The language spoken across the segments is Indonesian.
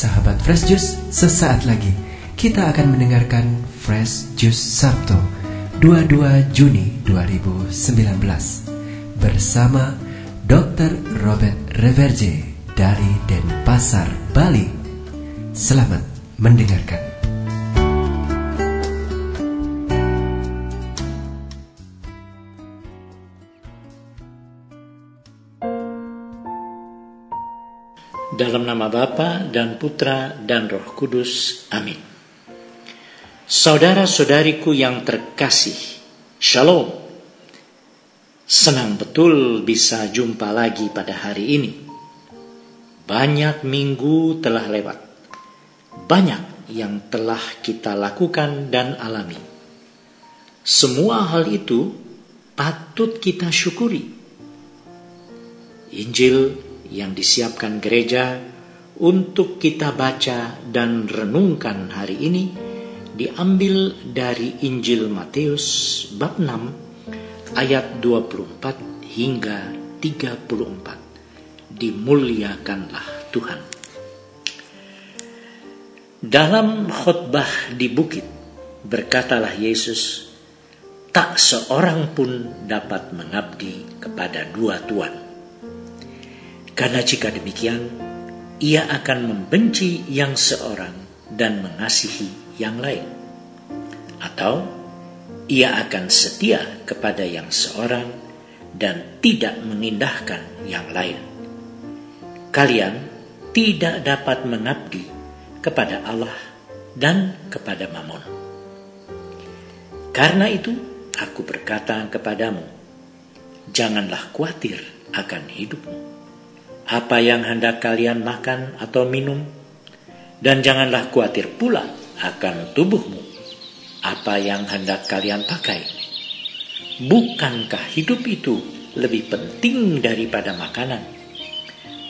Sahabat Fresh Juice, sesaat lagi kita akan mendengarkan Fresh Juice Sabtu 22 Juni 2019 bersama Dr. Robert Reverje dari Denpasar, Bali. Selamat mendengarkan. Dalam nama Bapa dan Putra dan Roh Kudus. Amin. Saudara-saudariku yang terkasih, Shalom. Senang betul bisa jumpa lagi pada hari ini. Banyak minggu telah lewat. Banyak yang telah kita lakukan dan alami. Semua hal itu patut kita syukuri. Injil yang disiapkan gereja untuk kita baca dan renungkan hari ini diambil dari Injil Matius bab 6 ayat 24 hingga 34. Dimuliakanlah Tuhan. Dalam khutbah di bukit berkatalah Yesus, tak seorang pun dapat mengabdi kepada dua tuan karena jika demikian, ia akan membenci yang seorang dan mengasihi yang lain. Atau ia akan setia kepada yang seorang dan tidak mengindahkan yang lain. Kalian tidak dapat mengabdi kepada Allah dan kepada Mammon. Karena itu, aku berkata kepadamu, janganlah khawatir akan hidupmu apa yang hendak kalian makan atau minum, dan janganlah khawatir pula akan tubuhmu, apa yang hendak kalian pakai. Bukankah hidup itu lebih penting daripada makanan,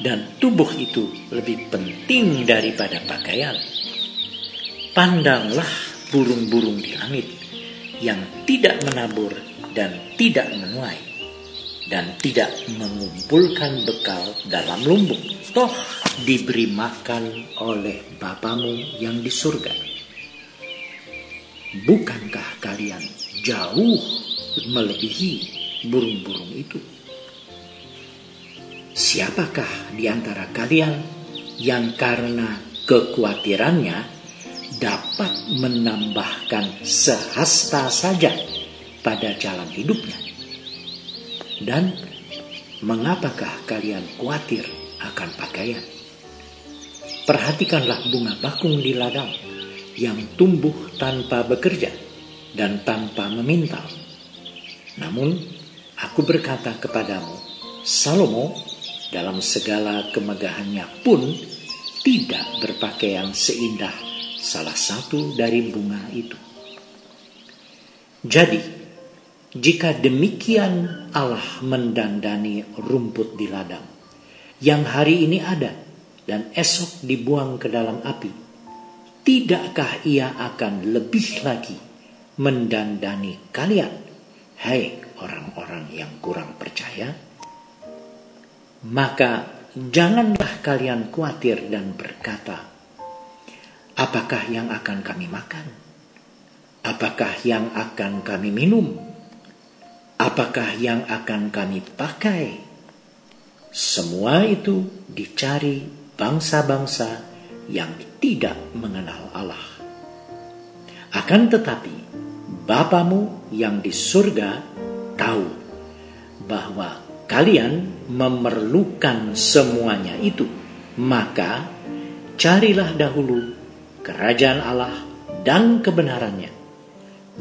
dan tubuh itu lebih penting daripada pakaian? Pandanglah burung-burung di langit yang tidak menabur dan tidak menuai dan tidak mengumpulkan bekal dalam lumbung. Toh diberi makan oleh Bapamu yang di surga. Bukankah kalian jauh melebihi burung-burung itu? Siapakah di antara kalian yang karena kekhawatirannya dapat menambahkan sehasta saja pada jalan hidupnya? Dan mengapakah kalian khawatir akan pakaian? Perhatikanlah bunga bakung di ladang yang tumbuh tanpa bekerja dan tanpa memintal. Namun, aku berkata kepadamu, Salomo dalam segala kemegahannya pun tidak berpakaian seindah salah satu dari bunga itu. Jadi, jika demikian Allah mendandani rumput di ladang, yang hari ini ada dan esok dibuang ke dalam api, tidakkah ia akan lebih lagi mendandani kalian, hai orang-orang yang kurang percaya? Maka janganlah kalian khawatir dan berkata, apakah yang akan kami makan? Apakah yang akan kami minum? Apakah yang akan kami pakai? Semua itu dicari bangsa-bangsa yang tidak mengenal Allah. Akan tetapi, Bapamu yang di surga tahu bahwa kalian memerlukan semuanya itu. Maka carilah dahulu kerajaan Allah dan kebenarannya.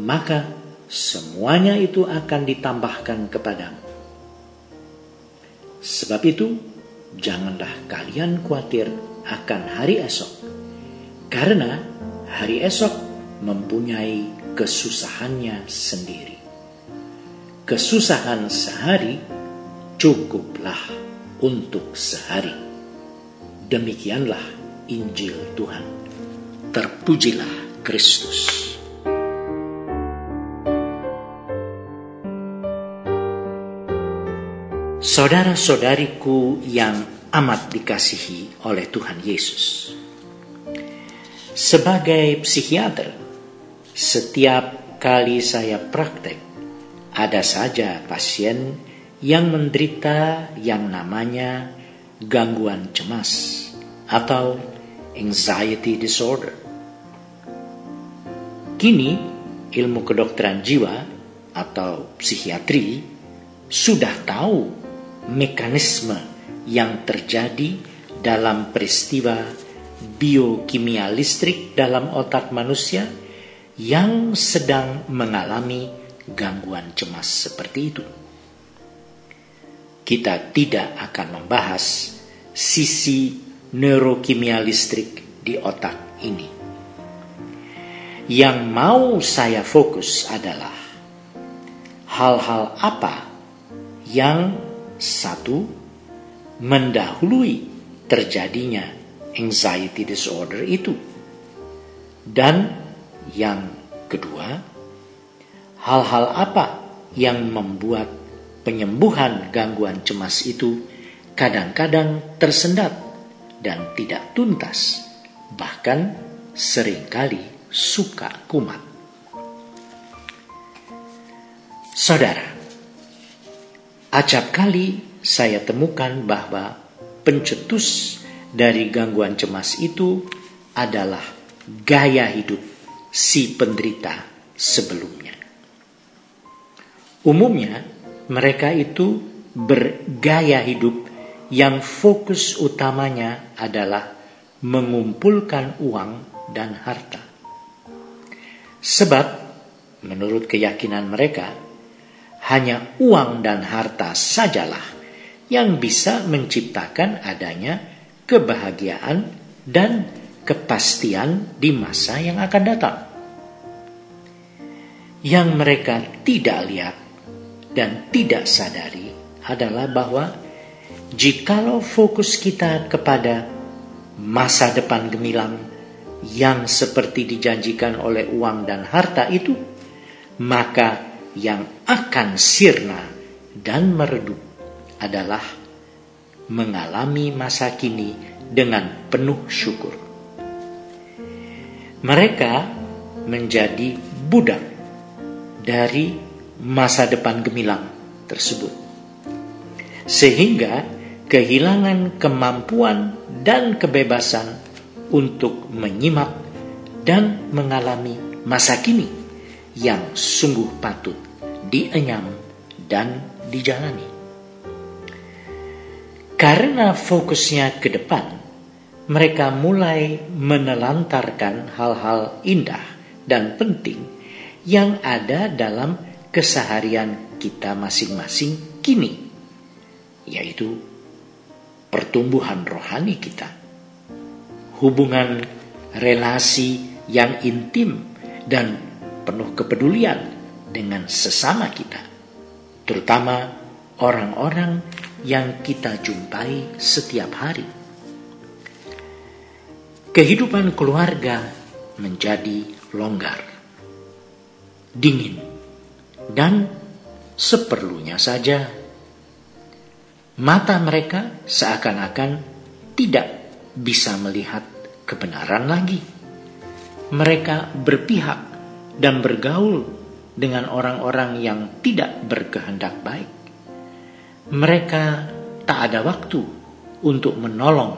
Maka semuanya itu akan ditambahkan kepadamu. Sebab itu, janganlah kalian khawatir akan hari esok, karena hari esok mempunyai kesusahannya sendiri. Kesusahan sehari cukuplah untuk sehari. Demikianlah Injil Tuhan. Terpujilah Kristus. Saudara-saudariku yang amat dikasihi oleh Tuhan Yesus. Sebagai psikiater, setiap kali saya praktek, ada saja pasien yang menderita yang namanya gangguan cemas atau anxiety disorder. Kini, ilmu kedokteran jiwa atau psikiatri sudah tahu mekanisme yang terjadi dalam peristiwa biokimia listrik dalam otak manusia yang sedang mengalami gangguan cemas seperti itu. Kita tidak akan membahas sisi neurokimia listrik di otak ini. Yang mau saya fokus adalah hal-hal apa yang satu mendahului terjadinya anxiety disorder itu. Dan yang kedua, hal-hal apa yang membuat penyembuhan gangguan cemas itu kadang-kadang tersendat dan tidak tuntas, bahkan sering kali suka kumat. Saudara, acap kali saya temukan bahwa pencetus dari gangguan cemas itu adalah gaya hidup si penderita sebelumnya. Umumnya, mereka itu bergaya hidup yang fokus utamanya adalah mengumpulkan uang dan harta. Sebab, menurut keyakinan mereka, hanya uang dan harta sajalah yang bisa menciptakan adanya kebahagiaan dan kepastian di masa yang akan datang. Yang mereka tidak lihat dan tidak sadari adalah bahwa jikalau fokus kita kepada masa depan gemilang yang seperti dijanjikan oleh uang dan harta itu, maka yang akan sirna dan meredup adalah mengalami masa kini dengan penuh syukur. Mereka menjadi budak dari masa depan gemilang tersebut. Sehingga kehilangan kemampuan dan kebebasan untuk menyimak dan mengalami masa kini yang sungguh patut dienyam dan dijalani. Karena fokusnya ke depan, mereka mulai menelantarkan hal-hal indah dan penting yang ada dalam keseharian kita masing-masing kini, yaitu pertumbuhan rohani kita, hubungan relasi yang intim dan penuh kepedulian dengan sesama kita, terutama orang-orang yang kita jumpai setiap hari. Kehidupan keluarga menjadi longgar, dingin, dan seperlunya saja. Mata mereka seakan-akan tidak bisa melihat kebenaran lagi. Mereka berpihak dan bergaul dengan orang-orang yang tidak berkehendak baik. Mereka tak ada waktu untuk menolong,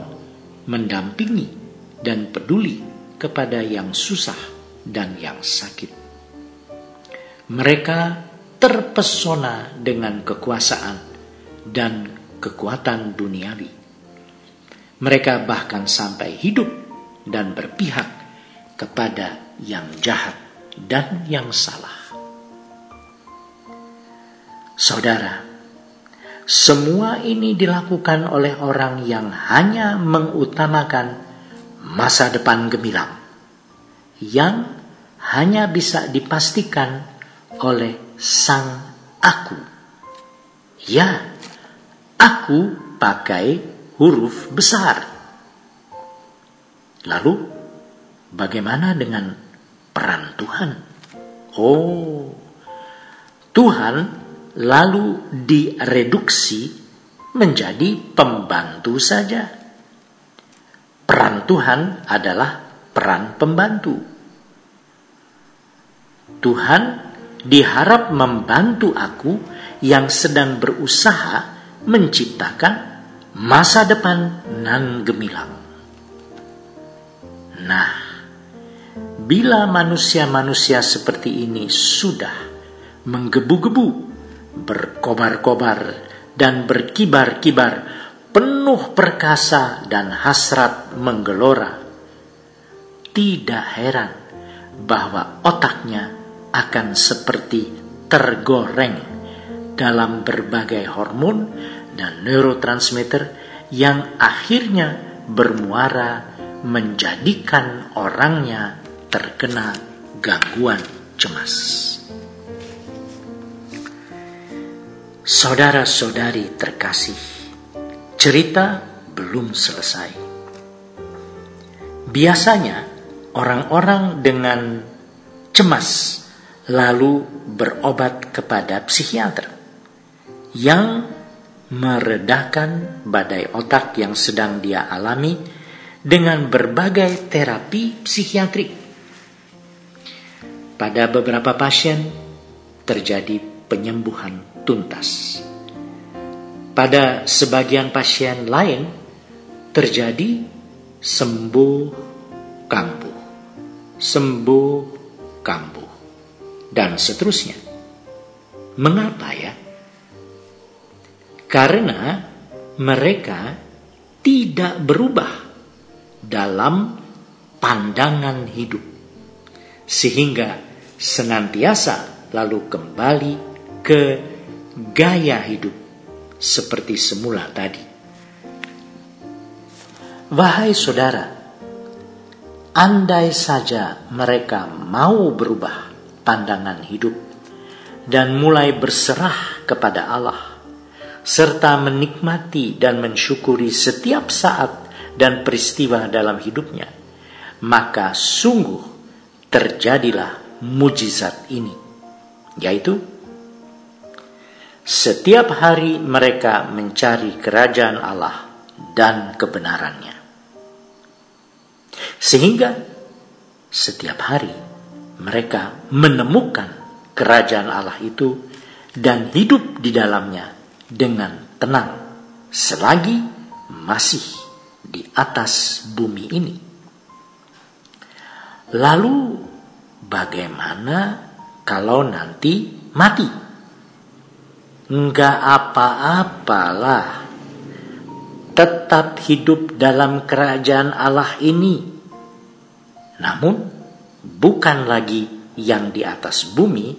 mendampingi, dan peduli kepada yang susah dan yang sakit. Mereka terpesona dengan kekuasaan dan kekuatan duniawi. Mereka bahkan sampai hidup dan berpihak kepada yang jahat dan yang salah. Saudara, semua ini dilakukan oleh orang yang hanya mengutamakan masa depan gemilang, yang hanya bisa dipastikan oleh sang aku. Ya, aku pakai huruf besar. Lalu, bagaimana dengan peran Tuhan? Oh, Tuhan lalu direduksi menjadi pembantu saja. Peran Tuhan adalah peran pembantu. Tuhan diharap membantu aku yang sedang berusaha menciptakan masa depan nan gemilang. Nah, bila manusia-manusia seperti ini sudah menggebu-gebu, berkobar-kobar, dan berkibar-kibar, penuh perkasa dan hasrat menggelora, tidak heran bahwa otaknya akan seperti tergoreng dalam berbagai hormon dan neurotransmitter yang akhirnya bermuara menjadikan orangnya terkena gangguan cemas. Saudara-saudari terkasih, cerita belum selesai. Biasanya orang-orang dengan cemas lalu berobat kepada psikiater yang meredakan badai otak yang sedang dia alami dengan berbagai terapi psikiatrik. Pada beberapa pasien terjadi penyembuhan tuntas. Pada sebagian pasien lain terjadi sembuh kambuh, sembuh kambuh, dan seterusnya. Mengapa ya? Karena mereka tidak berubah dalam pandangan hidup. Sehingga senantiasa lalu kembali ke gaya hidup seperti semula tadi. Wahai saudara, andai saja mereka mau berubah pandangan hidup dan mulai berserah kepada Allah serta menikmati dan mensyukuri setiap saat dan peristiwa dalam hidupnya, maka sungguh terjadilah mujizat ini, yaitu setiap hari mereka mencari kerajaan Allah dan kebenarannya. Sehingga setiap hari mereka menemukan kerajaan Allah itu dan hidup di dalamnya dengan tenang selagi masih di atas bumi ini. Lalu bagaimana kalau nanti mati? Enggak apa-apalah. Tetap hidup dalam kerajaan Allah ini. Namun bukan lagi yang di atas bumi,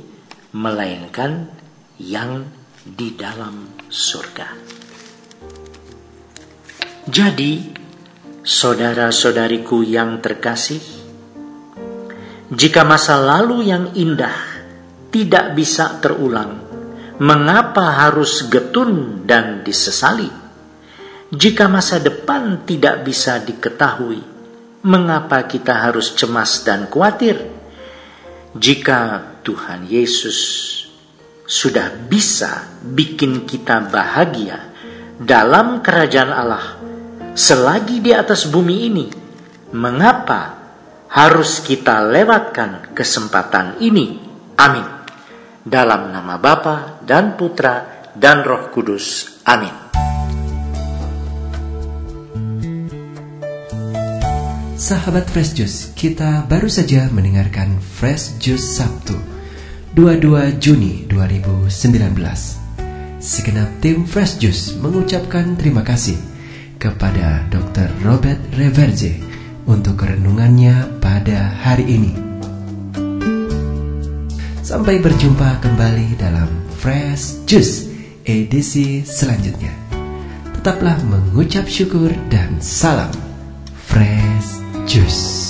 melainkan yang di dalam surga. Jadi, saudara-saudariku yang terkasih, jika masa lalu yang indah tidak bisa terulang, mengapa harus getun dan disesali? Jika masa depan tidak bisa diketahui, mengapa kita harus cemas dan khawatir? Jika Tuhan Yesus sudah bisa bikin kita bahagia dalam kerajaan Allah selagi di atas bumi ini. Mengapa harus kita lewatkan kesempatan ini? Amin. Dalam nama Bapa dan Putra dan Roh Kudus. Amin. Sahabat Fresh Juice, kita baru saja mendengarkan Fresh Juice Sabtu 22 Juni 2019. Segenap tim Fresh Juice mengucapkan terima kasih kepada Dr. Robert Reverje untuk renungannya pada hari ini. Sampai berjumpa kembali dalam Fresh Juice edisi selanjutnya. Tetaplah mengucap syukur dan salam Fresh Juice.